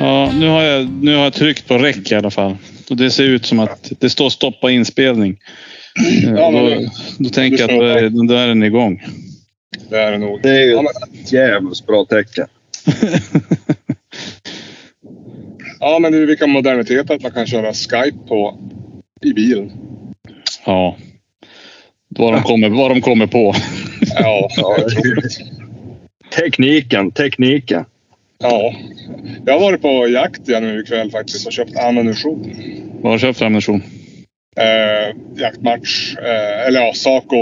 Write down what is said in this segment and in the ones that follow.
Ja, nu har, jag, nu har jag tryckt på räck i alla fall. Och det ser ut som att det står stoppa inspelning. Ja, men- då, då tänker jag att då är, då är den igång. Det är det nog. Det är ju ett jävligt bra tecken. ja, men du, vilka moderniteter att man kan köra Skype på i bilen. Ja. Vad de kommer, vad de kommer på. Ja. Tekniken, tekniken. Ja. Jag har varit på jakt igen nu ikväll faktiskt och köpt ammunition. Vad har du köpt för ammunition? Eh, jaktmatch. Eh, eller ja, Saco,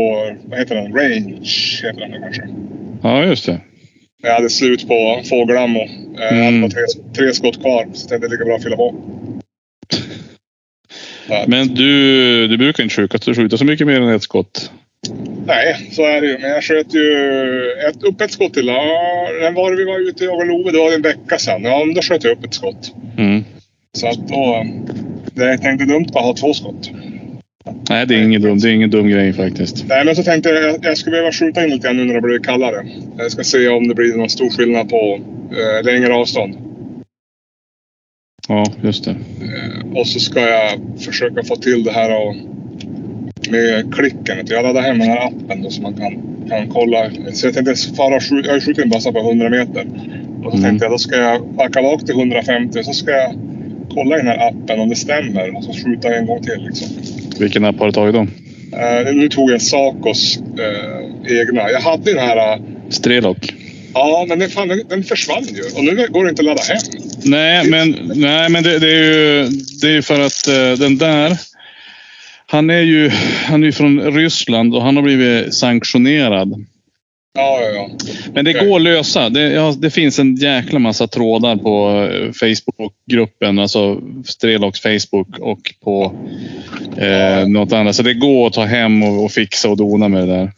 vad heter den? Range heter den kanske. Ja, just det. Jag hade slut på fågelammo. Eh, Jag hade Mm. tre, tre skott kvar. Så jag tänkte det är lika bra att fylla på. Men du, du brukar inte skjuta, skjuta så mycket mer än ett skott. Nej, så är det ju. Men jag sköt ju ett, upp ett skott till. Ja, när var vi var ute och jagade Love? Det var en vecka sedan. Ja, men då sköt jag upp ett skott. Mm. Så att då... Det är inte dumt att ha två skott. Nej, det är ingen dum, det är ingen dum grej faktiskt. Nej, men så tänkte jag att jag skulle behöva skjuta in lite grann nu när det blir kallare. Jag ska se om det blir någon stor skillnad på eh, längre avstånd. Ja, just det. Eh, och så ska jag försöka få till det här och, med klicken. Jag laddar hem den här appen då, så man kan, kan kolla. Så jag tänkte fara. Jag har ju skjutit en bassa på 100 meter. Och så Mm. tänkte jag då ska jag backa bak till 150 så ska jag kolla i den här appen om det stämmer. Och så skjuta en gång till liksom. Vilken app har du tagit då? Eh, nu tog jag Sacos eh, egna. Jag hade den här... eh, Strelok? Ja, men den, fan, den, den försvann ju. Och nu går det inte att ladda hem. Nej, men, nej, men det, det är ju det är för att eh, den där... Han är ju han är från Ryssland och han har blivit sanktionerad. Ja, ja, ja. Men det Okej. går att lösa. Det, ja, det finns en jäkla massa trådar på eh, Facebookgruppen, alltså Streloks Facebook och på eh, något annat. Så det går att ta hem och, och fixa och dona med det där.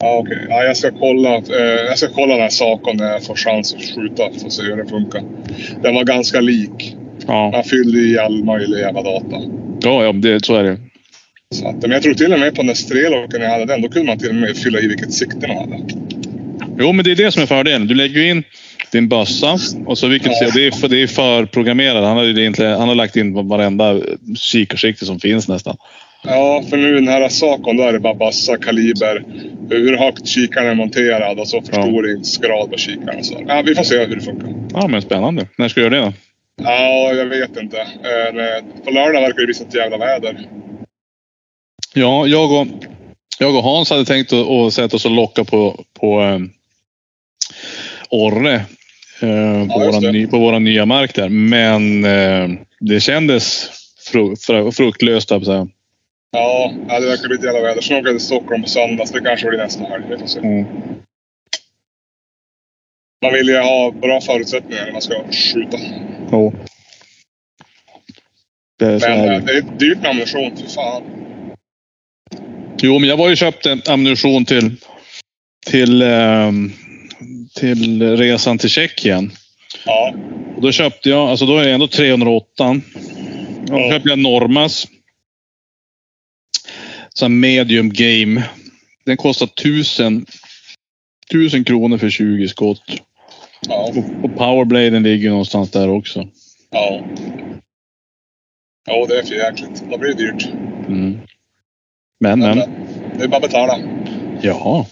Ja, okej. Ja, jag ska kolla. Eh, jag ska kolla den här saken när jag får chans att skjuta. Får se hur den funkar. Den var ganska lik. Ja, Man fyllde i all möjlig jävla data. ja, ja det, så är det. Så att, men jag tror till och med på den där streloken jag hade den, då kunde man till och med fylla i vilket sikte man hade. Jo, men det är det som är fördelen. Du lägger in din bössa och så vilket Ja. det är, för, det är förprogrammerat. Han har, ju egentligen, han har lagt in varenda kikarsikte som finns nästan. Ja, för nu den här sakon då är det bara bassa, kaliber, hur högt kikaren är monterad och så förstoringsgrad på kikaren. och Så. Ja, vi får se hur det funkar. Ja, men spännande. När ska du göra det då? Ja, jag vet inte. Eh, På lördag verkar det bli sånt jävla väder. Ja, jag och, jag och Hans hade tänkt att, att sätta oss och locka på, på eh, Orre. Eh, på, det. våran, ny- på våran nya mark där. Men eh, det kändes fru, fru, fruktlöst, att säga. Ja, det verkar bli ett jävla väder. Sen åker jag till Stockholm på söndag, så det kanske blir nästa helg. Vi får se. Mm. Man vill ju ha bra förutsättningar när man ska skjuta. Jo. Det är så Men eh, det är dyrt med ammunition, för fan. Jo, men jag var ju köpt en ammunition till, till, ehm, till resan till Tjeckien. Ja, Och då köpte jag, alltså då är det ändå 308. Då Ja. köpte jag Normas. Så medium game. Den kostar 1000, 1000 kronor för 20 skott. ja, Och, och powerbladen ligger någonstans där också. ja. Ja, det är för jäkligt. Då blir det dyrt. Mm. Men, Men, det är bara att betala. Jaha.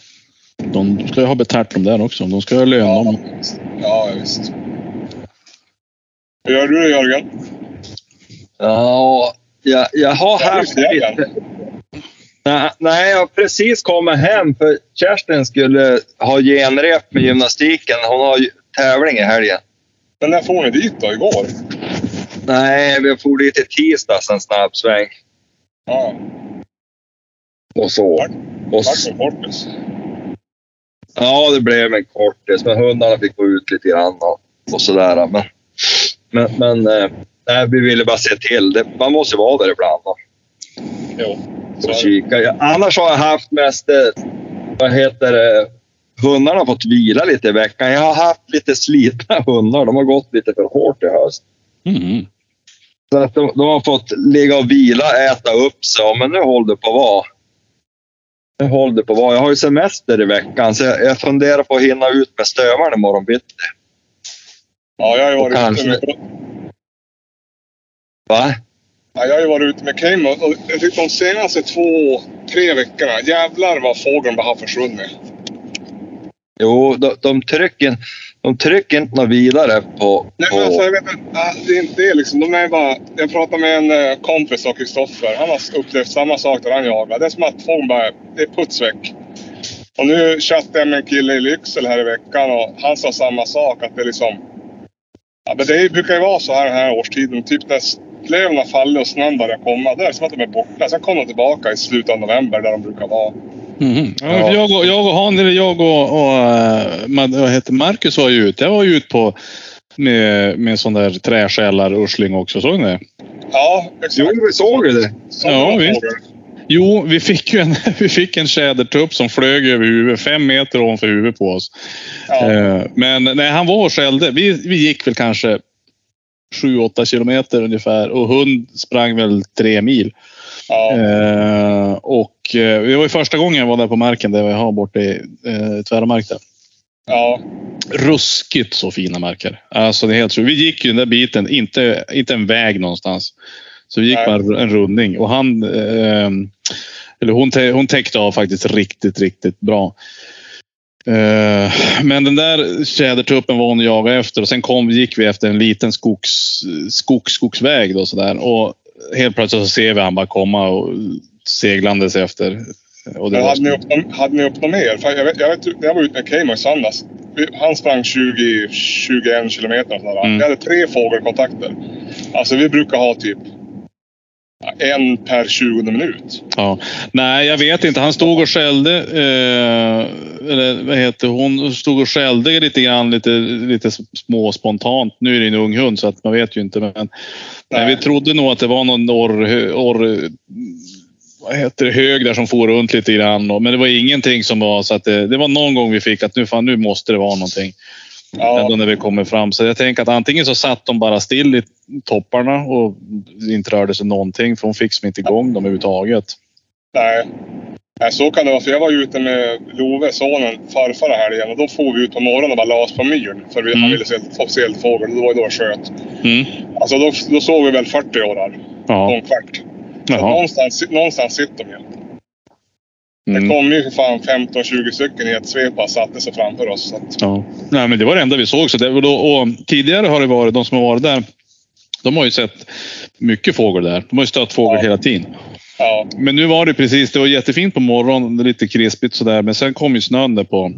De ska ju ha betalt dem där också. De ska ha lön Ja, dem. ja visst. Hur gör du Jörgen? Ja, jag, jag har haft lite... Nej, nej, jag har precis kommit hem för Kerstin skulle ha genrep med gymnastiken. Hon har ju tävling i helgen. Men när får ni dit då? Igår? Nej, vi får dit i tisdags en snabb sväng. Ja, Och så. Och, vart s- som kortis. ja, det blev en kortis, men hundarna fick gå ut lite grann och, och sådär. Men, men, men eh, nej, vi ville bara se till. Det, man måste vara där ibland och, Jo. Så och är det. kika. Ja, annars har jag haft mest, eh, vad heter det, hundarna har fått vila lite i veckan. Jag har haft lite slitna hundar. De har gått lite för hårt i höst. Mm. Så att de, de har fått ligga och vila, äta upp sig. Ja, Men nu håller det på att vara. Nu håller det på att vara. Jag har ju semester i veckan så jag, jag funderar på att hinna ut med stövaren imorgon bitti. Ja, jag har ju varit ute med, Va? Ja, jag har ju varit ute med Cayman och jag tycker de senaste två, tre veckorna, jävlar vad fågeln bara har försvunnit. Jo, de, de trycker, de trycker inte något vidare på... Nej, men alltså, jag vet inte. Det är inte det liksom. De är bara, jag pratade med en eh, kompis av Kristoffer. Han har upplevt samma sak där han jagar. Det är som att fågeln bara det är puts väck. Och nu chattade jag med en kille i Lycksele här i veckan och han sa samma sak. Att det är liksom... Ja, men det brukar ju vara så här den här årstiden. Typ när löven har fallit och snön börjar komma. Då är det som att de är borta. Sen kommer de tillbaka i slutet av november där de brukar vara. Mhm. Ja, Ja. Jag, och, jag och Han, eller jag och, och eh, vad heter Marcus var ju ute. Jag var ju ute på med, med sån där träskällar ursling också. Såg ni det? Ja, exakt. Jo, vi såg ju det. Sådana Ja, visst. Jo, vi fick ju en, vi fick en tjädertupp som flög över huvudet, fem meter ovanför huvudet på oss. Ja. Eh, Men nej, han var och skällde. Vi, vi gick väl kanske 7-8 kilometer ungefär och hund sprang väl tre mil. Ja. Eh, och eh, det var ju första gången jag var där på marken där vi har borta i eh, Tvärmark där. ja. Ruskigt så fina marker. Alltså det är helt sjukt. Vi gick ju den där biten, inte, inte en väg någonstans. Så vi gick bara en rundning och han, eh, eller hon, hon täckte av faktiskt riktigt, riktigt bra. Eh, men den där tjädertuppen var hon och jagade efter och sen kom, gick vi efter en liten skogs, skogs, skogsväg då sådär och helt plötsligt så ser vi han bara komma och seglandes efter. Och det Men hade ni, upp, dem- hade ni upp dem mer? För jag, vet, jag, vet, jag var ute med Cayman i söndags. Han sprang 20, 21 kilometer. och sådär. Mm. Vi hade tre fågelkontakter. Alltså vi brukar ha typ en per 20 minut. Ja. Nej, jag vet inte. Han stod och skällde. Eh, eller vad heter hon? Stod och skällde lite grann, lite, lite små spontant. Nu är det en ung hund så att man vet ju inte. Men, nej. Nej. vi trodde nog att det var någon orr, orr, vad heter det, hög där som for runt lite grann. Men det var ingenting som var så att det, det var någon gång vi fick att nu, fan, nu måste det vara någonting. Ja, Ändå när vi kommer fram. Så jag tänker att antingen så satt de bara still i topparna och inte rörde sig någonting. För hon fick som inte igång dem överhuvudtaget. nej. nej. Så kan det vara. För jag var ute med Love, sonen, farfar här helgen. Och då får vi ut på morgonen och bara la oss på myren. För vi, Mm. han ville se, se eldfågel. Det var ju då jag sköt. Mm. Alltså då, då såg vi väl 40 årar. På Ja. en kvart. Någonstans, någonstans sitter de ju. Det Mm. kom ju för fan 15-20 stycken i ett svep och satte sig framför oss. Så att, Ja. Nej, men det var det enda vi såg. Så det, och då, och tidigare har det varit, de som har varit där, de har ju sett mycket fågel där. De har ju stött fågel Ja. hela tiden. ja, Men nu var det precis, det var jättefint på morgonen, lite krispigt sådär. Men sen kom ju snön där på,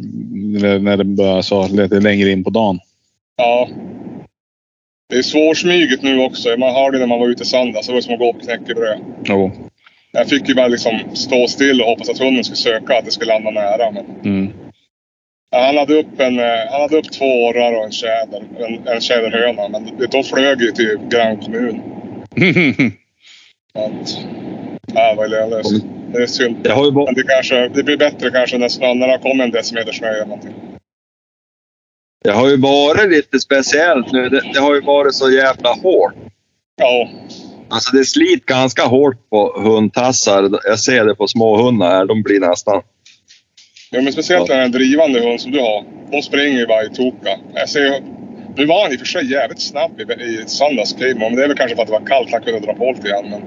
när det började så lite längre in på dagen. ja. Det är svårsmyget nu också. Man hörde när man var ute i söndags. Det var som att gå på knäckebröd. Jo. Jag fick ju bara liksom stå still och hoppas att hunden skulle söka, att det skulle landa nära. Men, Mm. ja, han, hade upp en, eh, han hade upp två orrar och en tjäder. En, en tjäderhöna. Men det- de flög ju till grannkommun. Att, ja, det var lönlöst. Det är synd. Jag har ju bara, Men det, kanske, det blir bättre kanske när snön, när det kommer en decimeter snö eller någonting. Det har ju varit lite speciellt nu. Det, det har ju varit så jävla hårt. Ja, Alltså det sliter ganska hårt på hundtassar. Jag ser det på små hundar här. De blir nästan... Ja, men speciellt när det är en drivande hund som du har. De springer ju bara i toka. Jag ser, nu var han i och för sig jävligt snabb i, i söndags, Cayman, men det är väl kanske för att det var kallt. Han kunde dra på lite grann. Men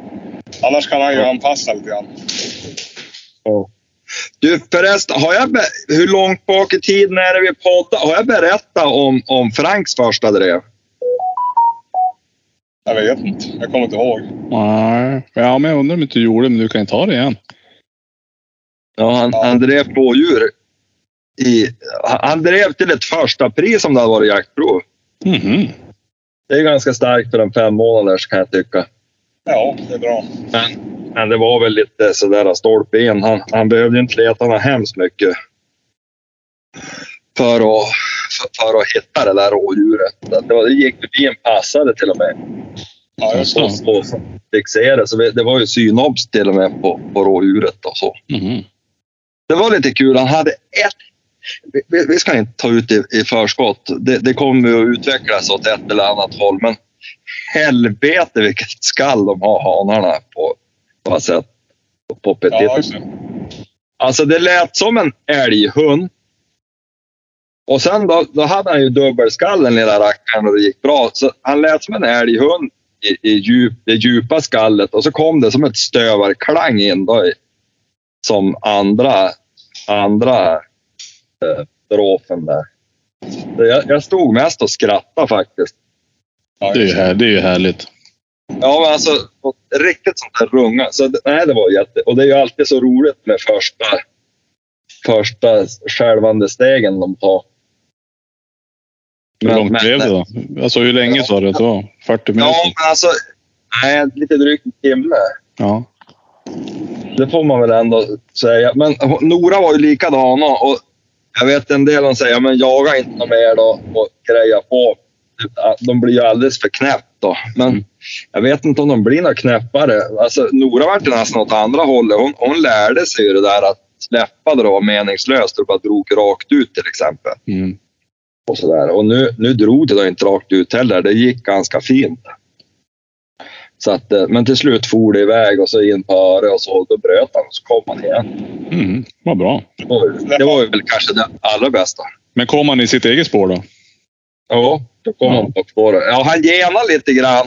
annars kan han ju Ja. anpassa lite grann. Du förresten, har jag hur långt bak i tiden är det vi poddar? Har jag berättat om, om Franks första drev? Jag vet inte. Jag kommer inte ihåg. Nej. Ja, men jag undrar om inte du gjorde det, men du kan ju ta det igen. Ja, han, Ja. han drev rådjur. I, han- drev till ett första pris om det hade varit jaktprov. Mhm. Det är ganska starkt för en fem månaders kan jag tycka. Ja, det är bra. Men, men det var väl lite sådär stolpe in. Han, han behövde inte leta något hemskt mycket. För att, för, för att hitta det där rådjuret. Det, var, det gick förbi en passare till och med. Ja, jag Så. såg. Och, och fixerade. Så det var ju synobs till och med på, på rådjuret och så. Mhm. Det var lite kul. Han hade ett... Vi, vi- ska inte ta ut i, i förskott. Det, det kommer att utvecklas åt ett eller annat håll. Men helvete vilket skall de har hanarna på, på sätt. På petit. Ja, det. Alltså det lät som en älghund. Och sen då, då hade han ju dubbelskallen lilla rackaren och det gick bra. Så han lät som en älghund i, i djup, det djupa skallet och så kom det som ett stövarklang in då som andra, andra eh, strofen där. Jag, jag stod mest och skrattade faktiskt. Det är ju, det. här, det är ju härligt. Ja, men alltså riktigt sånt där runga. Så nej, det var jätte... Och det är ju alltid så roligt med första, första skälvande stegen de tar. Hur Men- långt men- blev det då? Alltså hur länge sa du att det var? 40 minuter? Ja, men alltså... Nej, lite drygt en timme. Ja. Det får man väl ändå säga. Men Nora var ju likadana och jag vet en del som säger men jaga inte något mer då och greja på. De blir ju alldeles för knäppt då. Men Mm. jag vet inte om de blir något knäppare. Alltså, Nora var nästan åt andra hållet. Hon, hon lärde sig ju det där att släppa det var meningslöst och bara drog rakt ut till exempel. Mm. Och, så där. och nu, nu drog det då inte rakt ut heller. Det gick ganska fint. Så att, eh, men till slut for det iväg och så in på öre och så då bröt han och så kom han igen. Mm. Vad bra. Det var, väl kanske det allra bästa. Men kom han i sitt eget spår då? Ja, då kom Ja. han på spåret. Ja, han genar lite grann.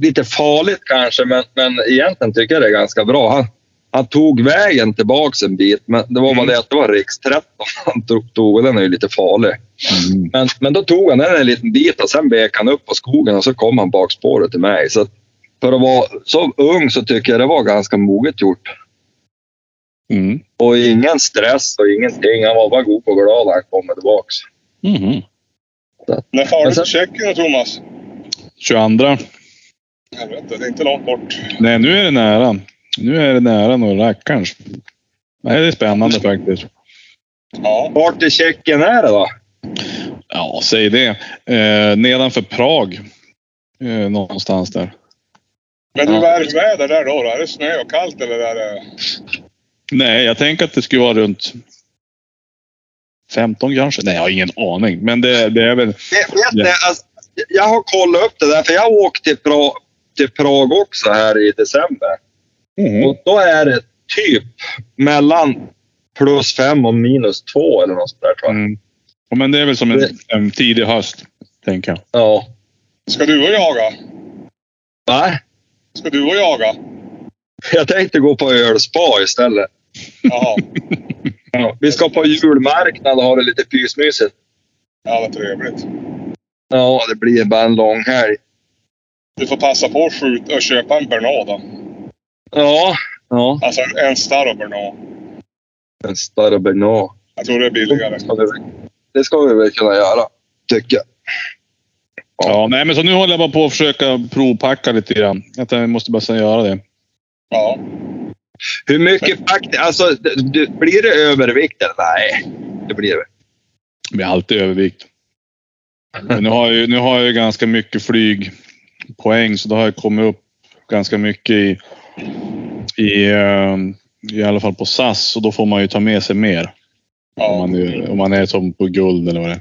Lite farligt kanske, men, men egentligen tycker jag det är ganska bra. Han, han tog vägen tillbaks en bit, men det var bara Mm. det att det var riks 13 han tog, tog och den är ju lite farlig. Mm. Men, men då tog han den en liten bit och sen vek han upp på skogen och så kom han bak spåret till mig. Så för att vara så ung så tycker jag det var ganska moget gjort. Mm. Och ingen stress och ingenting. Han var bara god och glad när han kom tillbaks. Mhm. När far du till Tjeckien Thomas? 22. Helvete, det är inte långt bort. Nej, nu är det nära. Nu är det nära nog rackarns. Nej, det är spännande faktiskt. Ja. Vart i Tjeckien är det då? Ja, säg det. Eh, nedanför Prag. Eh, någonstans där. Men du, Ja. är väder där då, då? Är det snö och kallt eller är det... Nej, jag tänker att det skulle vara runt 15 kanske. Nej, jag har ingen aning. Men det, det är väl... Vet, vet ni, alltså, jag har kollat upp det där, för jag åkte till, pra, till Prag också här i december. Mhm. Och då är det typ mellan plus fem och minus två eller något sånt där tror jag. Mm. Ja, Men det är väl som en, en tidig höst, tänker jag. Ja. Ska du och jaga? Nej, Ska du och jaga? jag tänkte gå på ölspa istället. Jaha. Ja. Vi ska på julmarknad och ha det lite pysmysigt. Ja, vad trevligt. Ja, det blir bara en lång helg. Du får passa på att skjuta och köpa en Bernard då. Ja, ja. Alltså en, en Staro Bernard. En större Bernard. Jag tror det är billigare. Ska vi- Det ska vi väl kunna göra, tycker jag. Ja, nej, men så nu håller jag bara på att försöka provpacka lite grann. Att Jag måste bara göra det. Ja. Hur mycket faktiskt, alltså det, det, blir det övervikt eller? Nej, det blir det. Det blir alltid övervikt. Men nu har jag, ju- nu har jag ju ganska mycket flygpoäng, så då har jag kommit upp ganska mycket i, i, eh, i alla fall på SAS. Och då får man ju ta med sig mer. Om ja. man, är, om man är som på guld eller vad det är.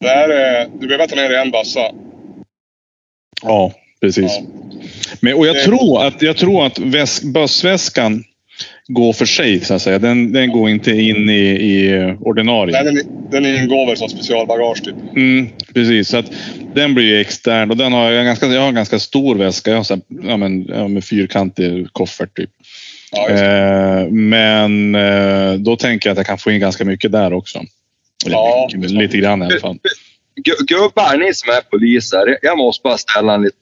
Det här är, du behöver ta med dig en bassa. Ja, precis. Ja. Men, och jag Det- tror att, jag tror att väs, bussväskan går för sig, så att säga. Den, den går inte in i, i ordinarie. Nej, den, den ingår väl som specialbagage typ. Mm, precis, så att den blir ju extern och den har jag, en ganska, jag har en ganska stor väska. Jag har här, ja, men, ja, med fyrkantig koffert typ. Ja. Eh, men eh, då tänker jag att jag kan få in ganska mycket där också. Eller Ja. mycket, men lite grann i alla fall. Gu- Gubbar, ni som är poliser, jag måste bara ställa en liten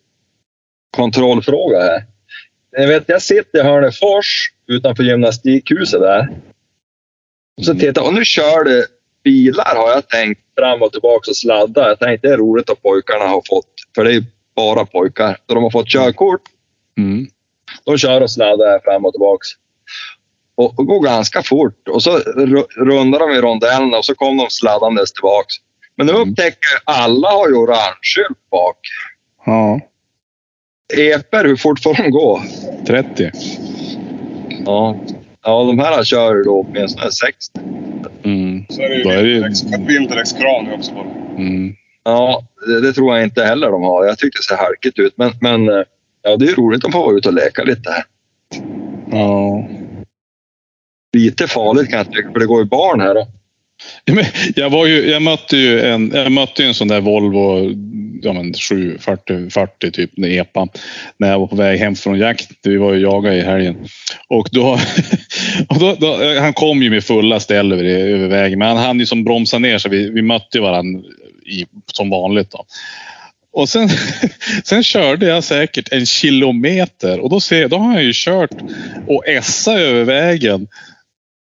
kontrollfråga här. Jag, vet, jag sitter i Hörnefors utanför gymnastikhuset där. Och så Mm. tittar och nu kör det bilar har jag tänkt fram och tillbaka och sladda. Jag tänkte det är roligt att pojkarna har fått, för det är bara pojkar, så de har fått körkort. Mm. De kör och sladdar fram och tillbaks. Och, och går ganska fort. Och så ru- rundar de i rondellen och så kommer de sladdandes tillbaks. Men nu Mm. upptäcker jag alla har ju orange skylt bak. Ja, Eper, hur fort får de gå? 30. Ja, ja de här kör då åtminstone 60. Mm. Så är det ju är det Vinterdex-kran också på. Mm. Ja, det, det, tror jag inte heller de har. Jag tyckte det ser halkigt ut. Men, men eh, ja, det är roligt att få vara ute och leka lite här. Ja. Lite farligt kan jag tycka, för det går ju barn här. Då. Jag, var ju, jag mötte ju en, jag mötte en sån där Volvo ja, men 740 40 typ, EPA, när jag var på väg hem från jakt. Vi var ju jaga i helgen. Och då, och då, då, han kom ju med fulla ställ över, över vägen, men han hann ju som bromsa ner så vi, vi mötte varandra i, som vanligt. Då. Och sen, sen körde jag säkert en kilometer och då, ser, då har jag ju kört och essa över vägen.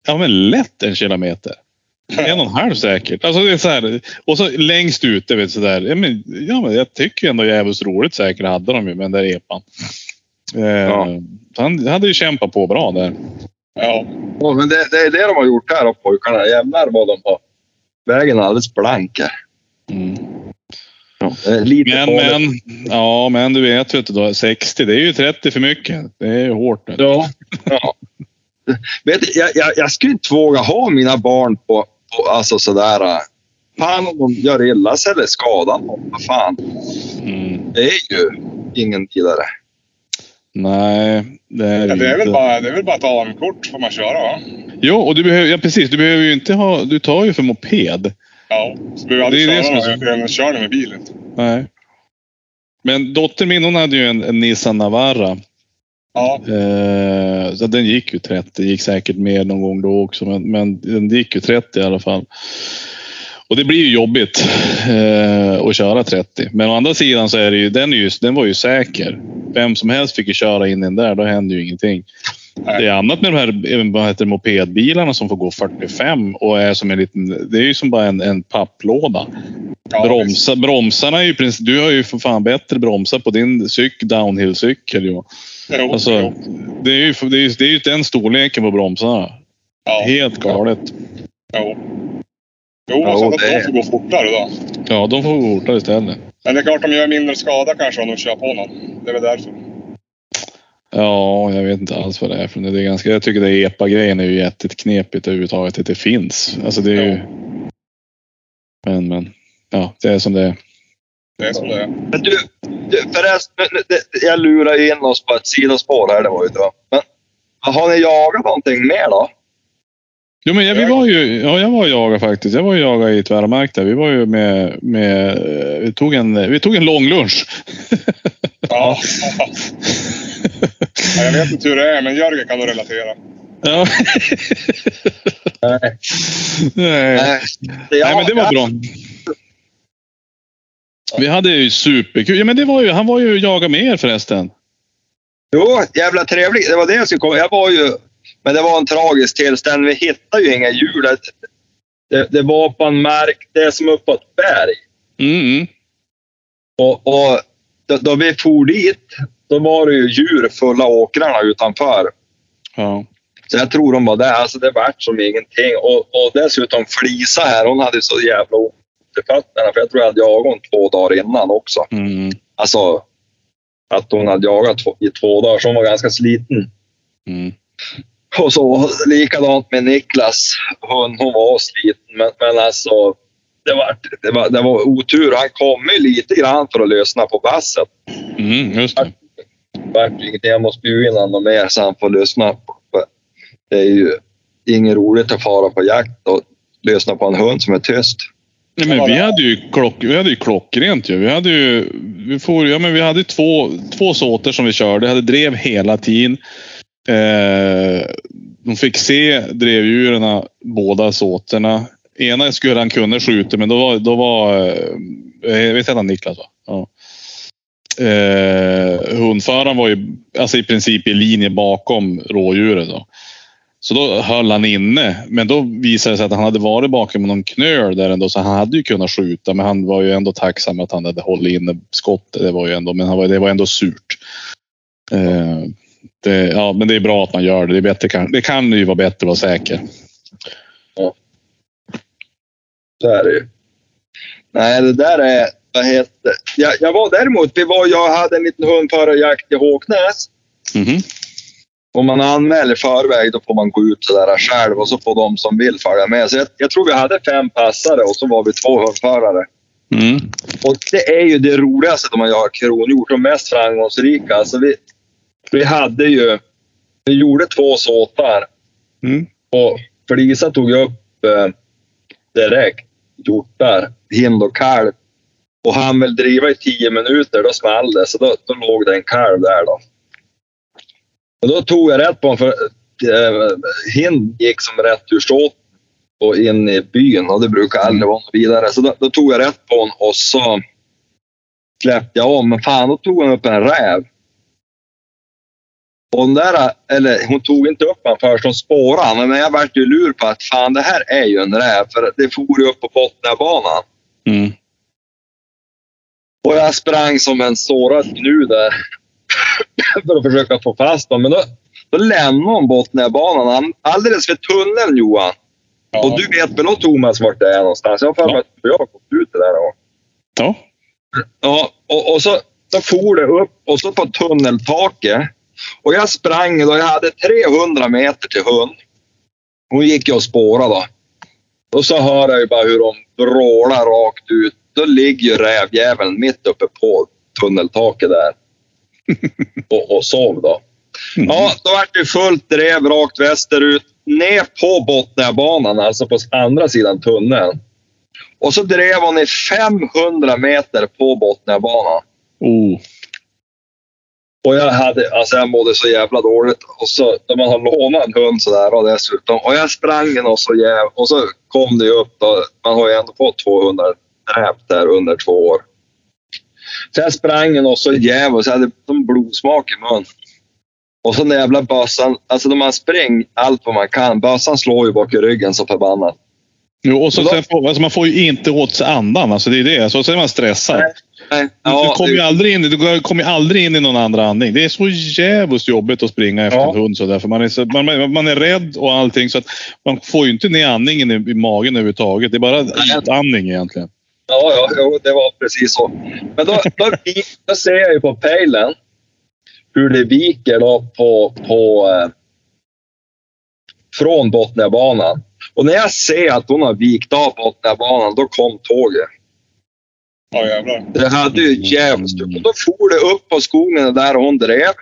Ja men lätt en kilometer. En och en halv säkert. Alltså det är så här, och så längst ute, vet så där. Ja, men, ja, men jag tycker ändå jävligt roligt säkert hade de ju med den där epan. Eh, ja. Han hade ju kämpat på bra där. Ja, ja men det, det är det de har gjort här pojkarna. Jävlar vad de har. Vägen är alldeles blank. Mm. Ja, lite men, men, ja, men du vet, du då, 60 det är ju 30 för mycket. Det är hårt. Ja, ja. vet, jag, jag, jag skulle inte våga ha mina barn på alltså sådär. Äh, fan om de gör illa sig eller skadar någon. Vad fan. Mm. Det är ju ingen vidare. Nej, det är, ja, det är väl bara, det är väl bara ett AM-kort får man köra va? Jo, och du behöver, ja, precis. Du behöver ju inte ha... Du tar ju för moped. Ja, så behöver aldrig det köra det som är... kör med bilen. Nej. Men dottern min hon hade ju en, en Nissan Navara. Ja. Eh, så den gick ju 30, gick säkert mer någon gång då också, men, men den gick ju 30 i alla fall. Och det blir ju jobbigt eh, att köra 30. Men å andra sidan så är det ju, den, är ju, den var ju säker. Vem som helst fick ju köra in den där, då hände ju ingenting. Det är annat med de här vad heter, mopedbilarna som får gå 45 och är som en liten, det är ju som bara en, en papplåda. Ja, Bromsa, bromsarna är ju, du har ju för fan bättre bromsar på din cyk, downhillcykel. Alltså. Det är ju det är, det är ju den storleken på bromsarna. Ja. Helt galet. Jo. Jo, ja, så att de får gå fortare då. Ja, de får gå fortare istället. Men det är klart de gör mindre skada kanske om de kör på någon. Det är väl därför. Ja, jag vet inte alls vad det är för det är ganska, Jag tycker det EPA-grejen är ju jätteknepigt överhuvudtaget att det finns. Alltså det är ju... Men, men. Ja, det är som det är. Det är som det är. Men du, du förresten, jag lurar in oss på ett sidospår här, det var ju. Men har ni jagat någonting mer då? Jo, men ja, vi var ju, ja, jag var och jagade faktiskt. Jag var och jagade i Tvärmark där. Vi var ju med, med vi tog en, vi tog en lång lunch. Ja. ja. Jag vet inte hur det är, men Jörgen kan nog relatera. Ja. Nej. Nej. Nej, men det var bra. Vi hade ju superkul. Ja, men det var ju, han var ju och jagade med er förresten. Jo, jävla trevligt. Det var det jag skulle komma. Jag var ju... Men det var en tragisk tillställning. Vi hittade ju inga djur. Det, det var på en mark, det är som uppåt berg. Mm, mm. Och, och då, då, vi for dit, då var det ju djur fulla åkrarna utanför. Ja. Så jag tror de var där. Alltså det vart som ingenting. Och, och dessutom Flisa här, hon hade så jävla ont i fötterna. För jag tror jag hade jagat hon två dagar innan också. Mm. Alltså att hon hade jagat i två dagar, så hon var ganska sliten. Mm. Och så likadant med Niklas. Hon, hon var sliten, men, men alltså det var, det, var, det var otur. Han kom ju lite grann för att lyssna på basset. Mm, just det. Vart ingenting. Jag måste bjuda in honom mer så han får lyssna. På. Det är ju inget roligt att fara på jakt och lyssna på en hund som är tyst. Nej, men vi hade ju, klock, vi hade ju klockrent ju. Vi hade ju vi får, ja, men vi hade två, två såter som vi körde. Vi hade drev hela tiden. Eh, de fick se drevdjuren, båda såterna. Ena skulle han kunna skjuta, men då var, då var eh, vet han Niklas va? Ja. Eh, hundföraren var ju alltså i princip i linje bakom rådjuret. Då. Så då höll han inne, men då visade det sig att han hade varit bakom någon knöl där ändå, så han hade ju kunnat skjuta. Men han var ju ändå tacksam att han hade hållit inne skottet. Det var ju ändå, men han var, det var ändå surt. Eh, det, ja, men det är bra att man gör det. Det, är bättre, det kan ju vara bättre att vara säker. Ja. Så är det ju. Nej, det där är, vad heter jag, jag var däremot, vi var, jag hade en liten hundförarjakt i Håknäs. Mm -hmm. Om man anmäler förväg då får man gå ut sådär själv och så får de som vill följa med. Så jag, jag tror vi hade fem passare och så var vi två hundförare. Mm. Och det är ju det roligaste man jagar kronhjort och mest framgångsrika. Alltså vi, vi hade ju, vi gjorde två såtar Mm. och Felisa tog upp eh, direkt hjortar, hind och kalv. Och han väl driva i tio minuter, då small det. Så då, då låg det en kalv där då. Och då tog jag rätt på honom för eh, hind gick som rätt ur ståt och in i byn och det brukar aldrig vara något vidare. Så då, då tog jag rätt på honom och så släppte jag om. Men fan, då tog han upp en räv. Och den där, eller hon tog inte upp han först, hon spårade han. Men jag vart ju lur på att fan det här är ju en räv. För det for ju upp på Botniabanan. Mm. Och jag sprang som en sårad gnu där. för att försöka få fast dem. Men då, då lämnade hon Botniabanan alldeles vid tunneln Johan. Ja. Och du vet väl då Thomas vart det är någonstans? Jag har för mig att jag har gått ut det där. då. Ja. Ja, och, och så, så for det upp och så på tunneltaket. Och jag sprang och jag hade 300 meter till hund. Hon gick ju och spårade då. Och så hör jag ju bara hur de vrålar rakt ut. Då ligger ju rävjäveln mitt uppe på tunneltaket där. och, och sov då. Ja, då vart det fullt drev rakt västerut. Ner på Botniabanan, alltså på andra sidan tunneln. Och så drev hon i 500 meter på Botniabanan. Oh. Och jag hade, alltså jag mådde så jävla dåligt. Och så, när man har lånat en hund sådär och dessutom. Och jag sprang den och så jäv, Och så kom det upp då. Man har ju ändå fått 200 dräpt där under två år. Så jag sprang den och så jäv och så hade de blodsmak i mun. Och så den jävla bössan. Alltså när man springer allt vad man kan. Bössan slår ju bak i ryggen så förbannat. Jo, och så Och då- sen får, alltså man får ju inte åt sig andan. Alltså det är det. Så sen är man stressad. Nej. Nej. du Ja, kommer ju aldrig in, du kommer aldrig in i någon andra andning. Det är så jävligt jobbigt att springa efter Ja. en hund. Så där, för man, är så, man, man är rädd och allting. Så att man får ju inte ner andningen i, i magen överhuvudtaget. Det är bara utandning egentligen. Ja, ja jo, det var precis så. Men då, då, då ser jag ju på pejlen hur det viker då på, på eh, från Botniabanan. Och när jag ser att hon har vikt av Botniabanan, då kom tåget. Ja, jävlar. Det hade ju jävligt. Och Då for det upp på skogen där hon drev.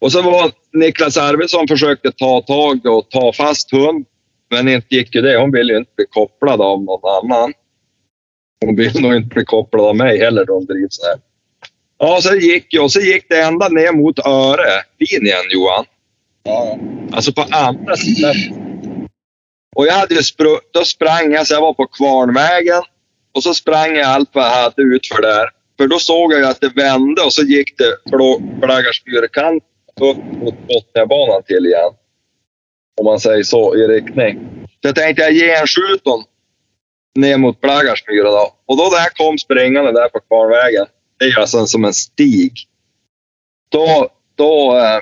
Och så var Niklas Arvidsson försökte ta tag och ta fast hund. Men inte gick ju det. Hon ville ju inte bli kopplad av någon annan. Hon vill nog inte bli kopplad av mig heller då hon drivs här. Ja, så gick jag och så gick det ända ner mot Öre-linjen Johan. Ja. Alltså på andra sidan. Och jag hade ju spr- då sprang jag så jag var på Kvarnvägen. Och så sprang jag allt vad jag hade utför där. För då såg jag ju att det vände och så gick det Blåggarsfyrekant upp mot Botniabanan till igen. Om man säger så i riktning. Så jag tänkte jag ger en ner mot Blaggarsmyra då. Och då jag kom springande där på Kvarnvägen. Det är alltså som en stig. Då, då, eh,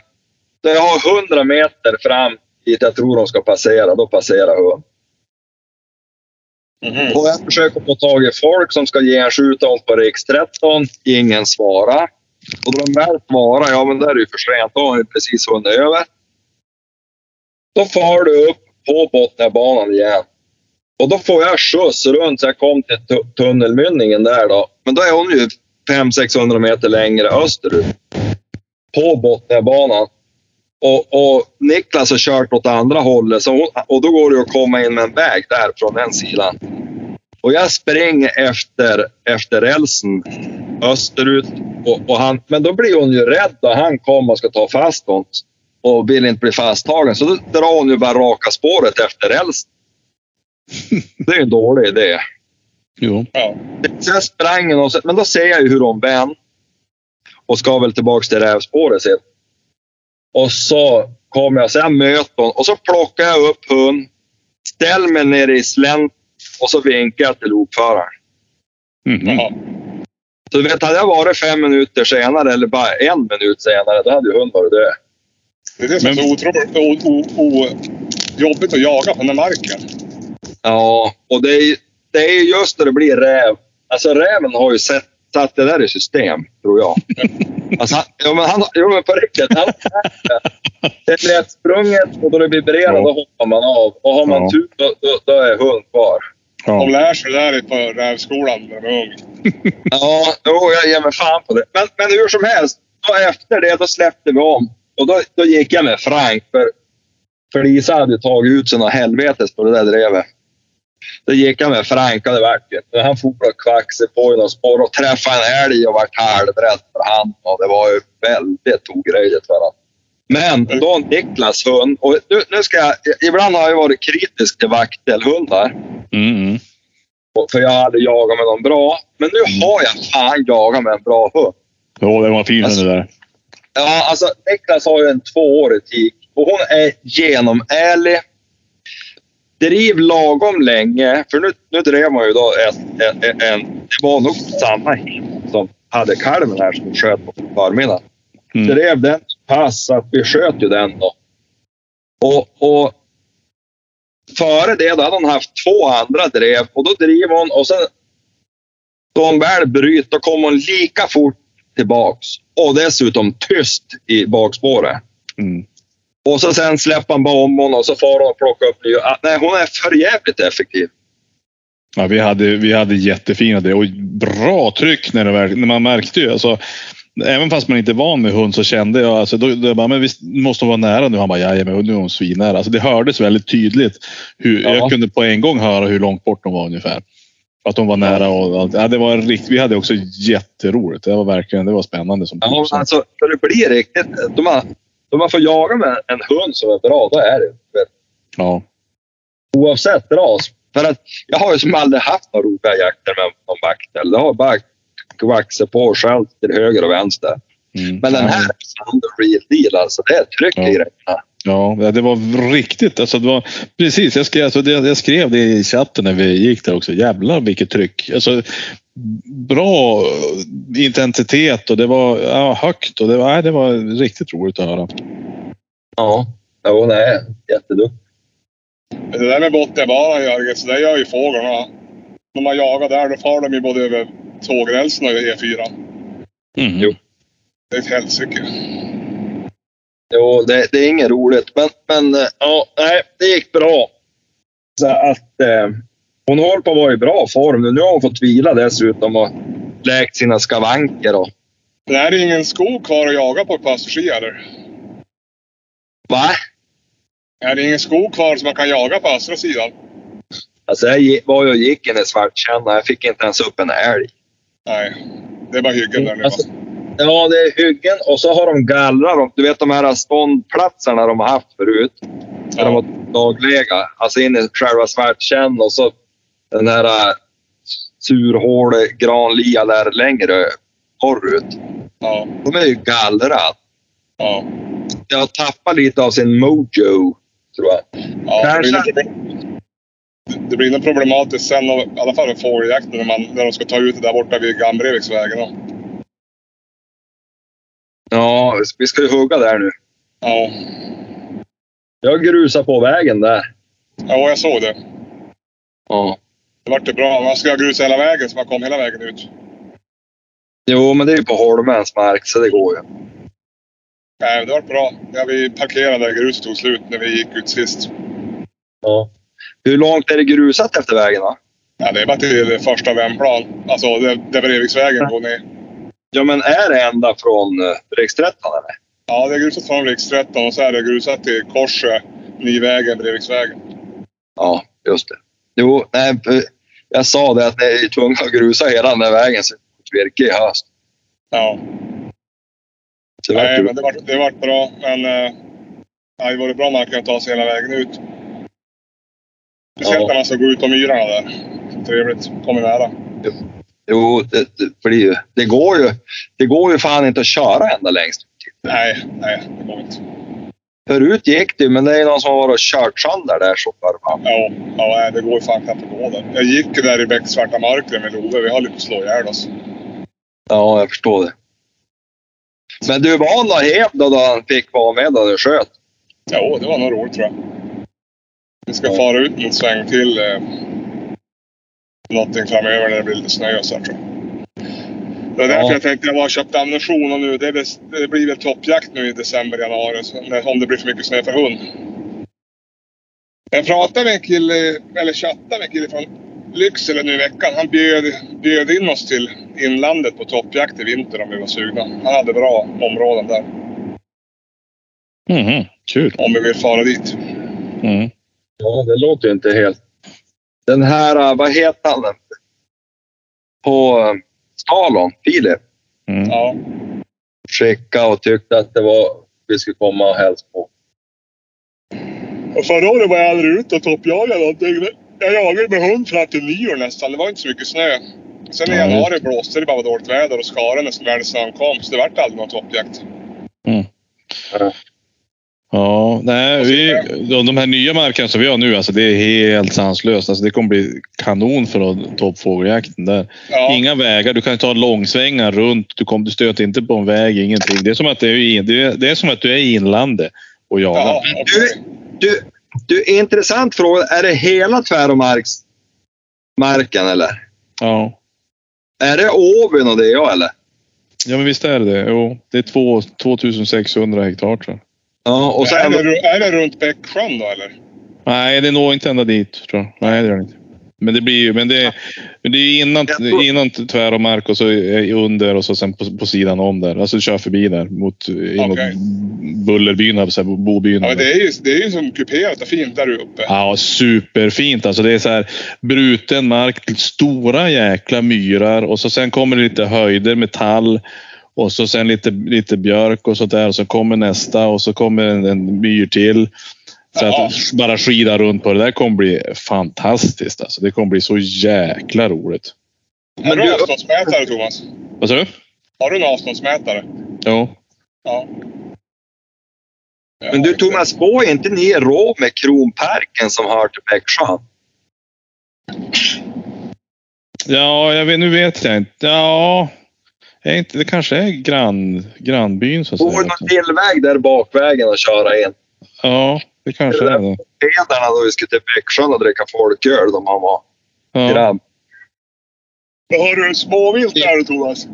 då jag har 100 meter fram dit jag tror de ska passera, då passerar hon. Mhm. Och jag försöker få tag i folk som ska ge en skjuton på riks 13. Ingen svarar. Och då de väl svarar, ja men där är det ju för sent. Då har ju precis hunnit över. Då far du upp på Botniabanan igen. Och då får jag skjuts runt så jag kom till tunnelmynningen där då. Men då är hon ju 500-600 meter längre österut. På Botniabanan. Och, och Niklas har kört åt andra hållet. Så hon, och då går det att komma in med en väg där från den sidan. Och jag springer efter, efter rälsen österut. Och, och han, men då blir hon ju rädd och han kommer och ska ta fast något. Och vill inte bli fasttagen. Så då drar hon ju bara raka spåret efter rälsen. Det är ju en dålig idé. Jo. Ja. Jag sprang och så, men då ser jag ju hur de vänder. Och ska väl tillbaks till rävspåret sen. Och så kommer jag, så jag möter hon och så plockar jag upp hund. Ställer mig ner i slänt och så vinkar jag till lokföraren. Mhm. Jaha. Så du vet, hade jag varit fem minuter senare eller bara en minut senare, då hade ju hunden varit död. Det är det som är så otroligt o, o, o, jobbigt att jaga på den här marken. Ja, och det är, det är just när det blir räv. Alltså räven har ju sett, satt det där i system, tror jag. Alltså, han, jo, men han, jo, men på riktigt. Han, det är lättsprunget och då det vibrerar Ja. då hoppar man av. Och har man Ja. tur då, då, då är hund kvar. De lär sig det där på rävskolan när de är ung. Ja, jo, jag ger mig fan på det. Men, men hur som helst, då efter det då släppte vi om. Och då, då gick jag med Frank. För, för Lisa hade tagit ut något helvetes på det där drevet. Då gick jag med Frank och det vart ju. Han for och kvaxade på i någon spår och träffade en älg och vart halvrädd för han. Och det var ju väldigt ogrejligt för honom. Men då Niklas hund, och nu, nu ska jag, ibland har jag varit kritisk till vaktelhundar. Mm. För jag hade jagat med dem bra. Men nu har jag fan jagat med en bra hund. Jo, det var fin Alltså- där. Ja, alltså Niklas har ju en tvåårig tik och hon är genomärlig. Driv lagom länge, för nu, nu drev man ju då en, en, en, det var nog samma hint som hade kalven här som sköt på förmiddagen. Mm. Drev den pass att vi sköt ju den då. Och, och före det då hade hon haft två andra drev och då driver hon och sen då hon väl bryter då kommer hon lika fort tillbaks och dessutom tyst i bakspåret. Mm. Och så sen släpper han bara om hon och så får hon plocka upp nya. Ah, Nej, hon är för jävligt effektiv. Ja, vi, hade, vi hade jättefina det och bra tryck när, det, när man märkte ju. Alltså, även fast man inte är van med hund så kände jag alltså, då, då bara, men visst måste hon vara nära nu. Han bara, jajamän, nu är hon svinnära. Alltså, det hördes väldigt tydligt. Hur, Ja. Jag kunde på en gång höra hur långt bort de var ungefär. Att de var nära och allt. Ja, det var rikt, vi hade också jätteroligt. Det var verkligen det var spännande. Som Ja, alltså, för det blir riktigt. Då man, då man får jaga med en hund som är bra, då är det ja. oavsett ras. För att jag har ju som aldrig haft några roliga jakter med någon vaktel. Det har bara vaxat på skällt till höger och vänster. Mm. Men den här the real alltså. Det är tryck Ja. i grejerna. Ja, det var riktigt. Alltså, det var, precis, jag skrev, alltså, det, jag skrev det i chatten när vi gick där också. Jävlar vilket tryck. Alltså, bra intensitet och det var ja, högt. Och det, var, nej, det var riktigt roligt att höra. Ja, jo, nej. Jätteduktig. Det där med Botniabanan Jörgen, så det gör ju fåglarna. När man jagar där, då far de ju både över tågrälsen och E4. Mm. Jo. Det är ett helsike. Jo, det, det är inget roligt. Men, men eh, ja, nej, det gick bra. Så att eh, hon håller på att vara i bra form nu. Nu har hon fått vila dessutom och läkt sina skavanker. Och, Men är det ingen skog kvar att jaga på Östersjö eller? va? Är det ingen skog kvar som man kan jaga på östra sidan? Alltså jag var och gick i Svartkänna. Jag fick inte ens upp en älg. Nej, det är bara hyggen där nu. Alltså, va? ja, det är hyggen och så har de gallrat dem. Du vet de här ståndplatserna de har haft förut. Där de Ja. var dagliga. Alltså in i själva Svartkänn och så den här uh, surhåle granlia där längre norrut. Ja, De är ju gallrat. ja. Jag har tappat lite av sin mojo, tror jag. ja det, blir nog det blir nog problematiskt sen, i alla fall med fågeljakten, när, man, när de ska ta ut det där borta vid Gambreviksvägen. Ja, vi ska ju hugga där nu. Ja. Jag grusar på vägen där. ja, jag såg det. Ja. Det vart ju bra. Man ska grusa hela vägen så man kom hela vägen ut. Jo, men det är ju på Holmens mark, så det går ju. Nej, det vart bra. Ja, vi parkerade där gruset tog slut när vi gick ut sist. Ja. Hur långt är det grusat efter vägen då? Ja, det är bara till första vändplan. Alltså där, Breviksvägen går ner. Ja, men är det ända från uh, riksrätten eller? Ja, det är grusat från riks 13 och så är det grusat till korset, Nyvägen, Breviksvägen. Ja, just det. Jo, nej, för jag sa det att ni är tvungna att grusa hela den där vägen så det virke i höst. Ja, Så det nej, men det vart, det vart bra. Men eh, det varit bra om man kunde ta sig hela vägen ut. Speciellt Ja. när man ska gå ut på myrarna där. Trevligt. Kommer nära. Jo, det, det, ju, det, går ju, det går ju fan inte att köra ända längst. Nej, nej, det går inte. Förut gick det ju, men det är någon som har varit och kört sönder där så för fan. Ja, ja det går fan knappt att gå där. Jag gick ju där i becksvarta mörkret med Love. Vi höll ju på att slå ihjäl oss. Ja, jag förstår det. Men du var någon häv då, då han fick vara med då du sköt? Jo, det var nog roligt tror jag. Vi ska Ja. fara ut mot sväng till eh, någonting framöver när det blir lite snö och så här, tror jag. Det är därför Ja. jag tänkte jag bara köpt ammunition och nu, det, det blir väl toppjakt nu i december, januari. Om det blir för mycket snö för hund. Jag pratade med en kille, eller chattade med en kille från Lycksele nu i veckan. Han bjöd, bjöd in oss till inlandet på toppjakt i vinter om vi var sugna. Han hade bra områden där. Mhm, Kul. Om vi vill fara dit. Mm. Ja, det låter ju inte helt... Den här, äh, vad heter han? På Stalon, Filip, Mm. Ja. skickade och tyckte att det var vi skulle komma och hälsa på. Och förra året var jag aldrig ute och toppjagade någonting. Jag jagade med hund fram till nyår nästan. Det var inte så mycket snö. Sen i Ja, januari blåste det bara var dåligt väder och skaren när snön kom. Så det vart aldrig någon toppjakt. Ja, nej, vi, de, här nya markerna som vi har nu, alltså det är helt sanslöst. Alltså det kommer bli kanon för att- toppfågeljakten där. Ja. Inga vägar, du kan ta långsvängar runt. Du, kom, du stöter inte på en väg, ingenting. Det är som att, det är, det är, det är, som att du är i inlandet och jagar. Ja, Du, du, du, intressant fråga. Är det hela Tväråmarksmarken eller? Ja. Är det Åbyn och det ja, eller? ja, men visst är det det. Jo, det är två, 2600 hektar tror jag. Ja, och är, sen... det, ru- är det runt Bäcksjön då eller? Nej, det når inte ända dit tror jag. Nej, det gör det inte. Men det blir ju, men det, men det är innan, tror- innan tvär och mark och så är under och så sen på, på sidan om där. Alltså du kör förbi där mot, Okej. Bullerbyn, säga, bobyn. Ja, det är ju, det är ju som kuperat och fint där uppe. Ja, superfint. Alltså det är så här bruten mark, stora jäkla myrar och så sen kommer det lite höjder med tall och så sen lite, lite björk och sånt där och så kommer nästa och så kommer en, en myr till. Så Ja. att bara skida runt på det där kommer bli fantastiskt. Alltså. Det kommer bli så jäkla roligt. Har du du- avståndsmätare Thomas? Vad sa du? Har du en avståndsmätare? Ja. Ja. Men du Thomas, går inte ni i med Kronparken som hör till Bäcksjön? Ja, jag vet, nu vet jag inte. Ja, är inte, det kanske är grann, grannbyn så att det säga. någon tillväg där bakvägen och köra in? Ja, det kanske är det. Pedarna då vi skulle till Bäcksjön och dricka folköl då man var Ja, grabb. Har du en småvilt där Thomas?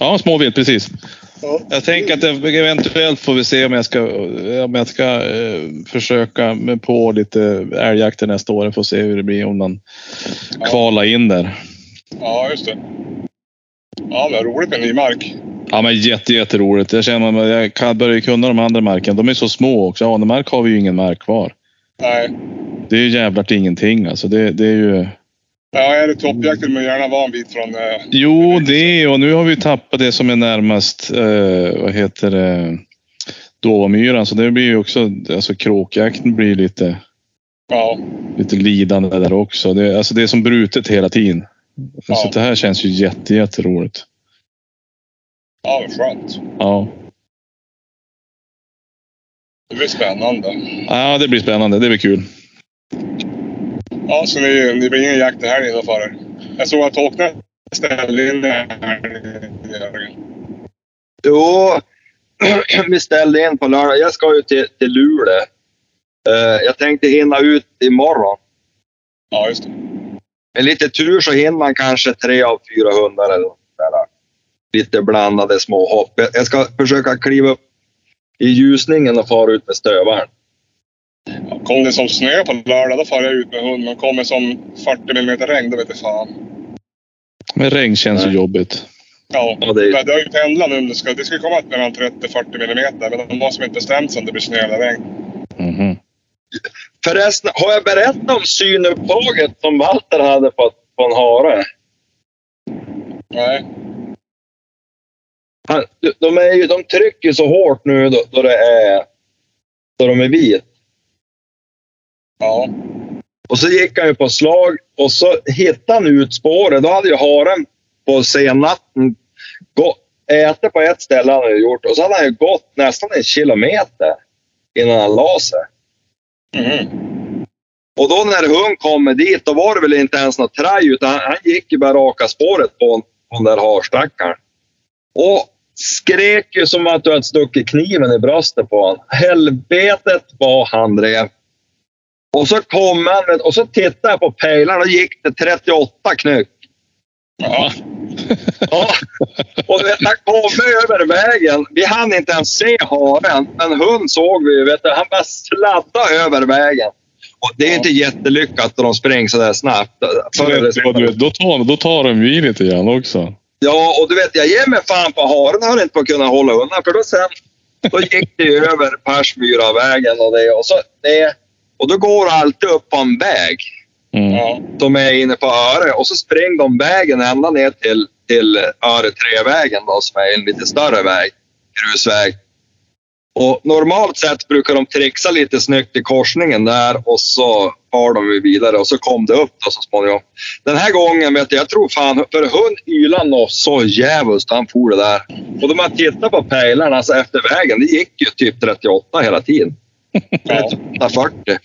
ja småvilt, precis. Ja. Jag tänker att det, eventuellt får vi se om jag ska, om jag ska eh, försöka med på lite älgjakter nästa år. Jag får se hur det blir om man Ja. kvalar in där. Ja, just det. Ja, är roligt med ny mark. Ja, men jätte, jätteroligt. Jag känner att jag kan börja kunna de andra markerna. De är så små också. Anemark har vi ju ingen mark kvar. Nej. Det är ju jävligt ingenting alltså. Det, det är ju... Ja, är det toppjakt vill man gärna vara en bit från... Eh, Jo, det och nu har vi tappat det som är närmast, eh, vad heter det, Dåvamyran. Så det blir ju också, alltså kråkjakten blir lite, ja. lite lidande där också. Det, alltså det är som brutet hela tiden. Ja. Så det här känns ju jätte, jätteroligt. Ja, vad skönt. Ja. Det blir spännande. ja, det blir spännande. Det blir kul. Ja, så ni, ni blir ingen jakt det här innan för er? Jag såg att Håknäs ställde in det här. Jo, vi ställde in på lördag. Jag ska ju till, till Luleå. Eh, jag tänkte hinna ut imorgon. Ja, just det. Med lite tur så hinner man kanske tre av fyra hundar eller där. Lite blandade små hopp. Jag- ska försöka kliva upp i ljusningen och fara ut med stövaren. Kom det som snö på lördag, då far jag ut med hund. Men kom det som 40 mm regn, då vet jag fan. Men regn känns ju jobbigt. Ja, Ja, det är- det har ju pendlat nu. Det ska, det ska komma mellan 30-40 mm. Men de har som inte bestämt sig om det blir snö eller regn. Mhm. Förresten, har jag berättat om synupptaget som Walter hade på, på en hare? Nej. Han, de- är ju, de trycker så hårt nu då, då, det är, då de är vit. Ja. Och så gick han ju på slag och så hittade han ut spåret. Då hade ju haren på sennatten ätit på ett ställe han hade gjort och så hade han ju gått nästan en kilometer innan han la sig. Mhm. Och då när hon kommer dit, då var det väl inte ens något traj utan han, han gick ju bara raka spåret på, på den där harstackaren. Och skrek ju som att du hade stuckit kniven i bröstet på honom. Helvetet vad han drev. Och så kom han och så tittade jag på pejlarna och gick det 38 knyck. Jaha. Ja. Och du vet, han kom över vägen. Vi hann inte ens se haren, men hund såg vi. Vet du, han bara sladdade över vägen. Och det är inte jättelyckat när de springer sådär snabbt. Senare. då, tar, då tar de ju i lite grann också. Ja, och du vet, jag ger mig fan på haren höll inte på att kunna hålla undan. För då sen, då gick det över Persmyravägen och det och så det. Och då går alltid upp på en väg Mm. Ja. som är inne på Öre och så springer de vägen ända ner till, till Öre 3-vägen då som är en lite större väg, grusväg. Och normalt sett brukar de trixa lite snyggt i korsningen där och så har de vidare och så kom det upp då så småningom. Den här gången vet jag, jag tror fan, för hund ylade nog så jävligt han for det där. Och då man tittar på pejlarna alltså efter vägen, det gick ju typ 38 hela tiden. Ja. 40.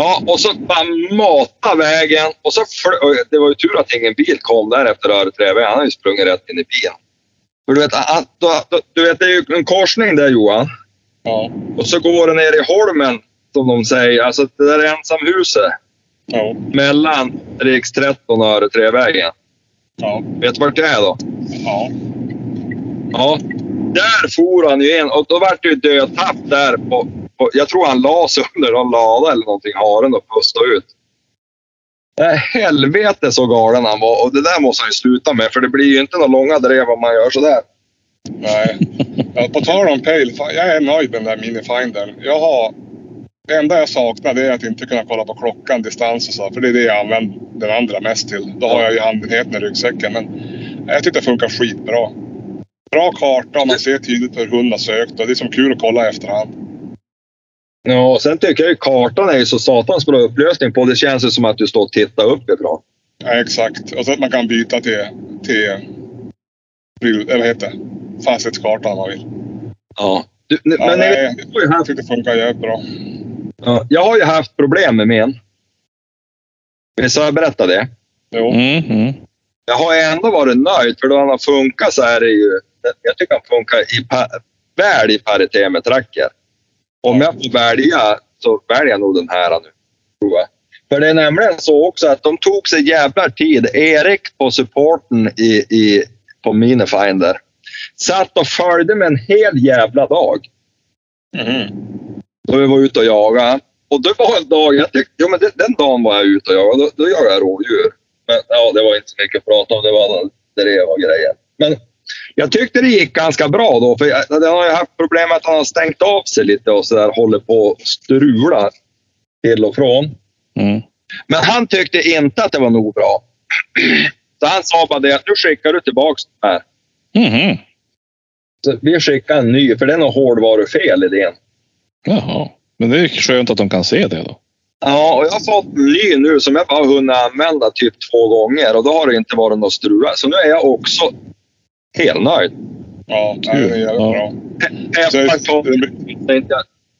Ja, och så bara mata vägen. Och så det var ju tur att ingen bil kom där efter Öreträvägen. Han hade ju sprungit rätt in i bilen. För du vet, du vet, det är ju en korsning där Johan. Ja. Och så går det ner i holmen, som de säger. Alltså det där ensamhuset Ja. mellan Riks 13 och Öreträvägen. Ja. Vet du vart det är då? Ja. Ja, där for han ju in och då vart det ju dödtapp där. På, på, jag tror han la sig under någon lada eller någonting, haren och pustade ut. Äh, helvete så galen han var och det där måste han ju sluta med för det blir ju inte några långa drev om man gör sådär. Nej. Ja, på tal om pale jag är nöjd med den där minifindern. Jag har... Det enda jag saknar det är att inte kunna kolla på klockan, distans och så. För det är det jag använder den andra mest till. Då har jag ju handenheten i ryggsäcken. Men jag tycker det funkar skitbra. Bra karta och man ser tydligt hur hunden har sökt. Och det är som kul att kolla i efterhand. Ja, och sen tycker jag ju kartan är ju så satans bra upplösning på. Det känns ju som att du står och tittar uppifrån. Ja, exakt. Och så att man kan byta till... till eller vad heter det? Fastighetskartan om man vill. Ja. Du, nu- Ja, men nej, jag, jag tycker det funkar jävligt bra. ja, jag har ju haft problem med min. Visst har jag berättat det? Jo. Mm, mm. Jag har ändå varit nöjd för då han har funkat så är det ju... Jag tycker han funkar i, väl i paritet med tracker. Om jag får välja så väljer jag nog den här nu. Tror jag. För det är nämligen så också att de tog sig jävla tid. Erik på supporten i, i, på Minifinder satt och följde med en hel jävla dag. Mhm. Då vi var ute och jagade. Och det var en dag, jag tyckte, jo men den dagen var jag ute och jagade. Då, då jagade jag rådjur. Men ja, det var inte så mycket att prata om. Det var drev och grejer. Men jag tyckte det gick ganska bra då. För jag, den har ju haft problem med att han har stängt av sig lite och sådär. Håller på att strula till och från. Mm. Men han tyckte inte att det var nog bra. Så han sa bara det att nu skickar du tillbaks den här. Mhm. Så vi skickar en ny, för det är något hårdvarufel i den. Jaha. Men det är skönt att de kan se det då. Ja, och jag har fått en ny nu som jag bara hunnit använda typ två gånger och då har det inte varit något strul. Så nu är jag också helt nöjd. Ja, nej, det är jävligt bra. Det, inte...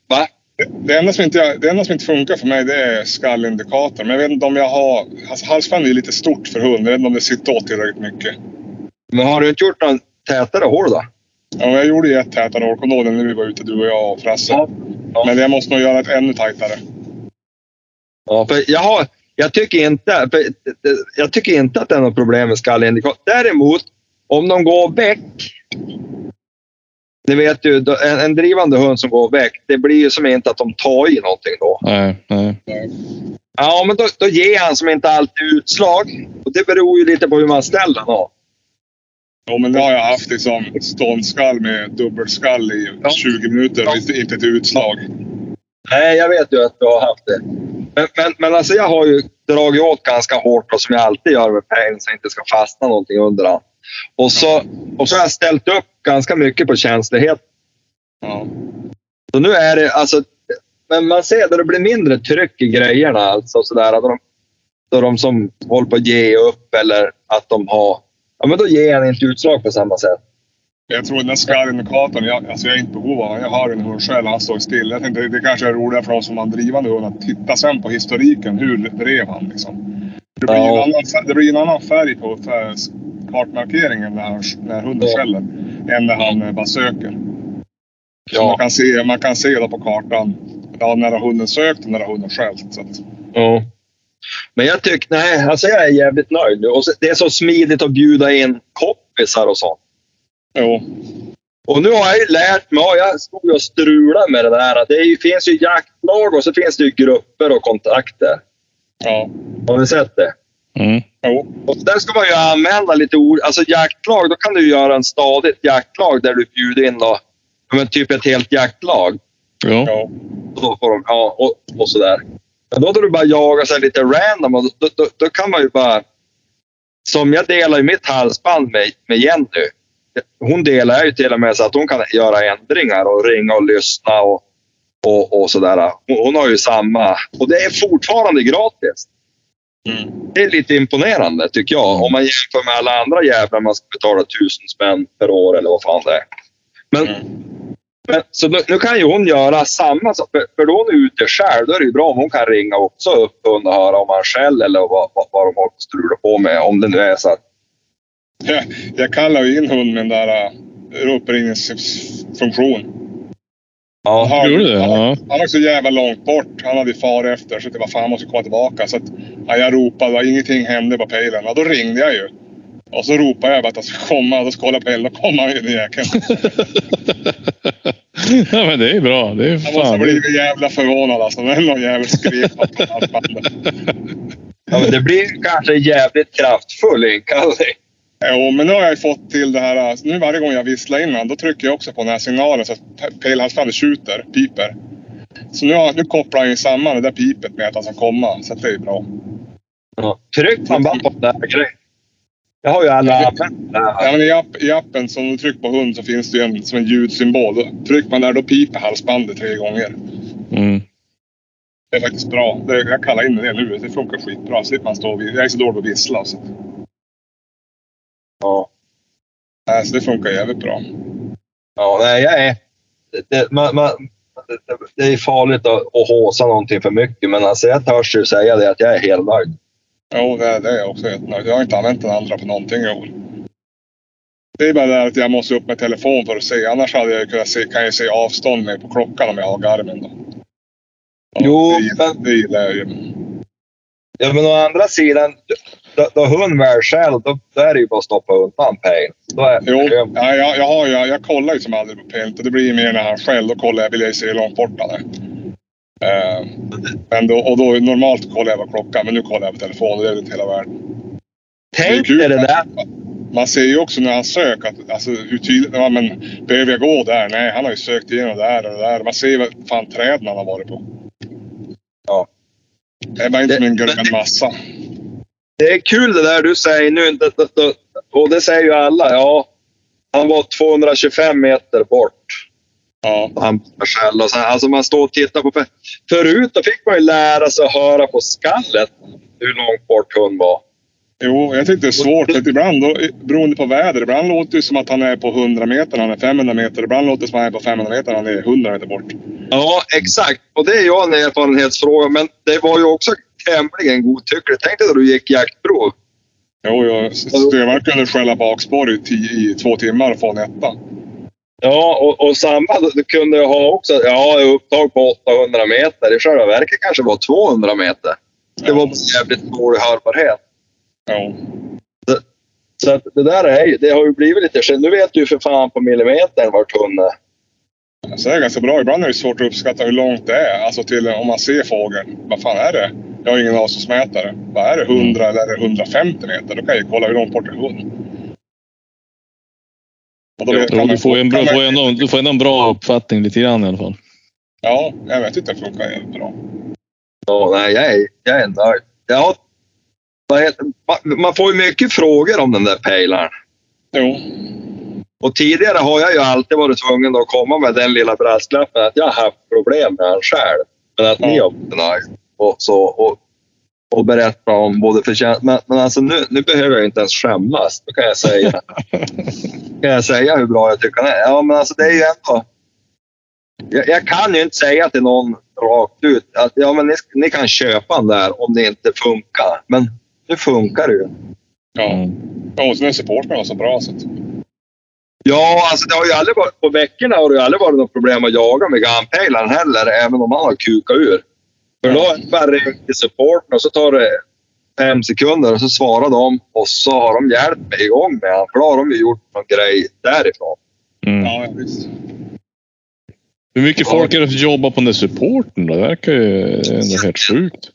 Va? det, enda som inte, det enda som inte funkar för mig det är skallindikatorn. Men jag vet inte om jag har... Alltså, halsband är lite stort för hund. Jag vet inte om det sitter åt tillräckligt mycket. Men har du inte gjort någon tätare hål då? Ja, jag gjorde ju ett tätare hål. Kommer du när vi var ute, du och jag och Frasse? Ja. Ja. Men jag måste nog göra ett ännu tajtare. Ja, för jag, har, jag, tycker inte, för jag tycker inte att det är något problem med skallindikator. Däremot, om de går väck. Ni vet ju, då- en, en drivande hund som går väck, det blir ju som inte att de tar i någonting då. Nej, nej. Ja, men då, då ger han som inte alltid utslag. Och det beror ju lite på hur man ställer den. då. Jo, men det har jag haft liksom ståndskall med dubbelskall i Ja. 20 minuter och inte- inte ett utslag. Nej, jag vet ju att du har haft det. Men, men, men alltså jag har ju dragit åt ganska hårt, och som jag alltid gör med pejlen, så det inte ska fastna någonting under den. Och så, och så har jag ställt upp ganska mycket på känslighet. Ja. Så nu är det alltså... Men man ser att det blir mindre tryck i grejerna. Alltså sådär, att de, då de som håller på att ge upp eller att de har... Ja, men då ger han inte utslag på samma sätt. Jag tror den där skallindikatorn, jag, alltså jag är inte behov av. Jag har en hund själv, han står still. Jag tänkte det kanske är roligare för de som har en drivande hund att titta sen på historiken. Hur drev han liksom? Det blir, Ja. en, annan, det blir en annan färg på kartmarkeringen när, han, när hunden skäller. Än när han eh, bara söker. Ja. Man kan se, man kan se då på kartan. Ja, när har hunden sökt och när har hunden skällt. Så att, Ja. Men jag tycker, nej, alltså jag är jävligt nöjd nu. Och det är så smidigt att bjuda in kompisar och sånt. jo. Och nu har jag ju lärt mig, jag stod och strulade med det där, det ju- finns ju jaktlag och så finns det ju grupper och kontakter. Ja. Har ni sett det? Mm. Jo. Och där ska man ju använda lite ord. Alltså jaktlag, då kan du göra en stadigt jaktlag där du bjuder in då, men typ ett helt jaktlag. Ja. Ja. Då får de, ja, och, och sådär. Men då då du bara jagar så lite random och då, då, då kan man ju bara... Som jag delar ju mitt halsband med, med Jenny. Hon delar ju till och med så att hon kan göra ändringar och ringa och lyssna och, och, och sådär. Hon, hon har ju samma. Och det är fortfarande gratis. Mm. Det är lite imponerande tycker jag. Om man jämför med alla andra jävlar man ska betala tusen spänn per år eller vad fan det är. Men, Mm. men, så nu, nu kan ju hon göra samma sak. För, för då hon är ute själv, då är det ju bra om hon kan ringa också upp och höra om han skäll eller vad, vad, vad de har strulat på med. Om det nu är så att Jag, jag kallar ju in hund med den där uh, uppringningsfunktion. Ja, Han, gjorde det? han, Ja. han var så jävla långt bort. Han hade far efter. Så jag bara, fan han måste komma tillbaka. Så att, ja, jag ropade och ingenting hände på pejlen. Ja, då ringde jag ju. Och så ropade jag bara att han skulle komma. Då kollade jag pejlen. Då kom han ju den jäkeln. ja, men det är bra. Det är Han måste ha fan. blivit jävla förvånad alltså. När någon jävel skrek på halsbandet. ja men det blir kanske jävligt kraftfull inkallning. Jo, men nu har jag ju fått till det här. alltså, Nu varje gång jag visslar innan, då trycker jag också på den här signalen så att pe- pejlhalsbandet tjuter, piper. Så nu, har, nu kopplar han ju samman det där pipet med att han ska komma. Så att det är ju bra. Ja. Tryck man bara på den där grejen. Jag har ju alla här. Ja, men i, app, I appen, som du trycker på hund, så finns det ju en, som en ljudsymbol. Då trycker man där, då piper halsbandet tre gånger. Mm. Det är faktiskt bra. Det, jag kallar in det nu. Det funkar skitbra. Slipper man stå och, Jag är så dålig på att vissla. Så. Ja. Nej, så det funkar jävligt bra. Ja, nej, jag är... Det, man, man, det, det är farligt att, att håsa någonting för mycket, men alltså jag törs ju säga det att jag är helt nöjd. Jo, det, det är jag också helt nöjd. Jag har inte använt den andra på någonting i år. Det är bara det att jag måste upp med telefon för att se. Annars hade jag kunnat se, kan jag se avstånd med på klockan om jag har Garmin. Då. Ja, Jo, det, men- det gillar jag ju. Ja, men å andra sidan, då, då hund väl själv, då, då är det ju bara att stoppa undan. Då är Jo, det ja, jag, jag, har, ju- jag, jag kollar ju som aldrig på och det blir mer när han själv. Då kollar jag, vill jag ju se hur långt bort han är. Eh, men då, och då normalt kollar jag på klockan, men nu kollar jag på telefon och det är inte hela världen. Tänk dig det där. Man ser ju också när han söker att, alltså, hur tydligt... Ja, men, behöver jag gå där? Nej, han har ju sökt igenom där och där. Man ser ju vad fan träden han har varit på. Ja. Det är bara inte Det- en grön massa. Det är kul det där du säger nu. Och det säger ju alla. Ja, han var 225 meter bort. Ja. Han själv och så, alltså man står och tittar på... Förut då fick man ju lära sig att höra på skallet hur långt bort hund var. Jo, jag tyckte det är svårt. Att ibland, då, beroende på väder, ibland låter det som att han är på 100 meter, han är 500 meter. Ibland låter det som att han är på 500 meter, han är 100 meter bort. Ja, exakt. Och det är ju en erfarenhetsfråga. Men det var ju också tämligen godtyckligt. Tänk dig när du gick jaktprov. Jo, jo. Stövaren kunde skälla bakspår i, i två timmar och få en etta. Ja, och, och samma du kunde jag ha också. Ja, upptag på 800 meter. I själva verket kanske var 200 meter. Det var jävligt dålig hörbarhet. Jo. Så att det där är det har ju blivit lite skillnad. Nu vet du ju för fan på millimetern vart hund är. Så det är ganska bra. Ibland är det svårt att uppskatta hur långt det är. Alltså till om man ser fågeln. Vad fan är det? Jag har ingen avståndsmätare. Vad är det? 100 eller är det 150 meter? Då kan jag kolla hur långt bort är kan Jo, man du får ju en, kan bra, man- får ändå, du får ändå en bra uppfattning lite grann i alla fall. Ja, jag vet inte. Det funkar jävligt bra. Ja, nej, jag är, jag är nöjd. Ja, man, får ju mycket frågor om den där pejlaren. Jo. Och tidigare har jag ju alltid varit tvungen att komma med den lilla brasklappen att jag har haft problem med han själv. Men att ni Ja. har varit nöjd. Och, så, och, och berätta om både förtjänst... Men, men alltså nu, nu behöver jag inte ens skämmas. Nu kan jag säga, kan jag säga hur bra jag tycker han är. Ja, men alltså det är ju ändå... Jag, jag kan ju inte säga till någon rakt ut att ja, men ni, ni kan köpa den där om det inte funkar. Men nu funkar det ju. Ja. Och sen är supporten var så bra. Så att, Ja, alltså det har ju aldrig varit, på veckorna har det ju aldrig varit något problem att jaga med gunpejlaren heller, även om han har kukat ur. För då är det bara ringt till supporten och så tar det fem sekunder och så svarar de och så har de hjälpt mig igång med honom. För då har de ju gjort någon grej därifrån. Mm. ja, visst. Hur mycket Ja. folk är det som jobbar på den där supporten då? Det verkar ju ändå helt sjukt.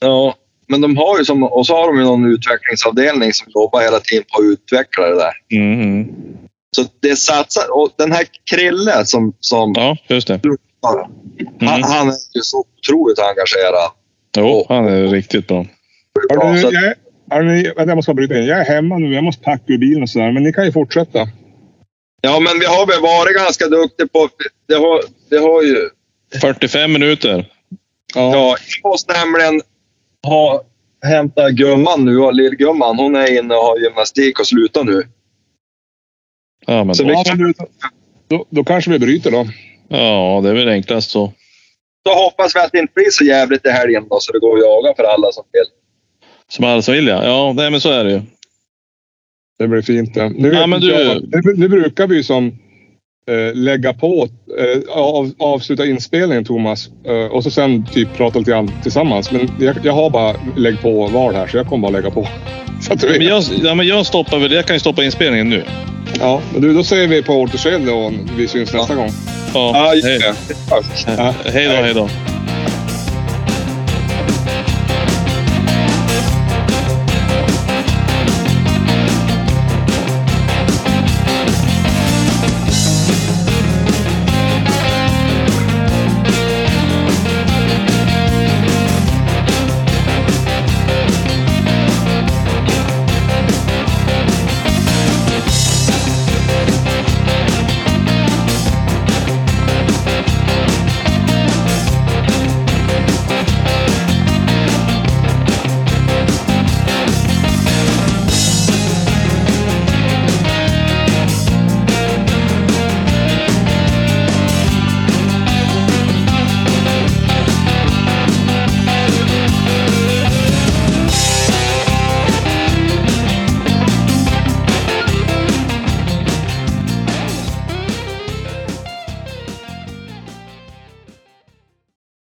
Ja, men de har ju som, och så har de ju någon utvecklingsavdelning som jobbar hela tiden på att utveckla det där. Mm. Så det satsar, och den här Krille som, som Ja, just det. Han, Mm. han är ju så otroligt engagerad. Jo, han är riktigt bra. Så att, jag, är- hörru, vänta, jag måste bryta in. Jag är hemma nu. Jag måste packa ur bilen och sådär. Men ni kan ju fortsätta. ja, men vi har väl varit ganska duktiga på... Det har, det har ju... 45 minuter. Ja, jag måste nämligen ha, hämta gumman nu, lillgumman. Hon är inne och har gymnastik och slutar nu. Ja, men Så då, vi- Ja, du, då, då kanske vi bryter då. Ja, det är väl enklast så. Då hoppas vi att det inte blir så jävligt i helgen då, så det går att jaga för alla som vill. Som alla som vill ja. Ja, nej, men så är det ju. Det blir fint det. Nu, Ja, men du- jag, nu, nu brukar vi ju som eh, lägga på, eh, av, avsluta inspelningen Thomas. Eh, och så sen typ prata lite grann tillsammans. Men jag, jag har bara lägg på val här så jag kommer bara lägga på. Så att du Men jag, ja, men jag stoppar väl. Jag kan ju stoppa inspelningen nu. Ja, men du, då säger vi på återseende och vi syns nästa gång. Ja, just det. Ja. hej då, hej då.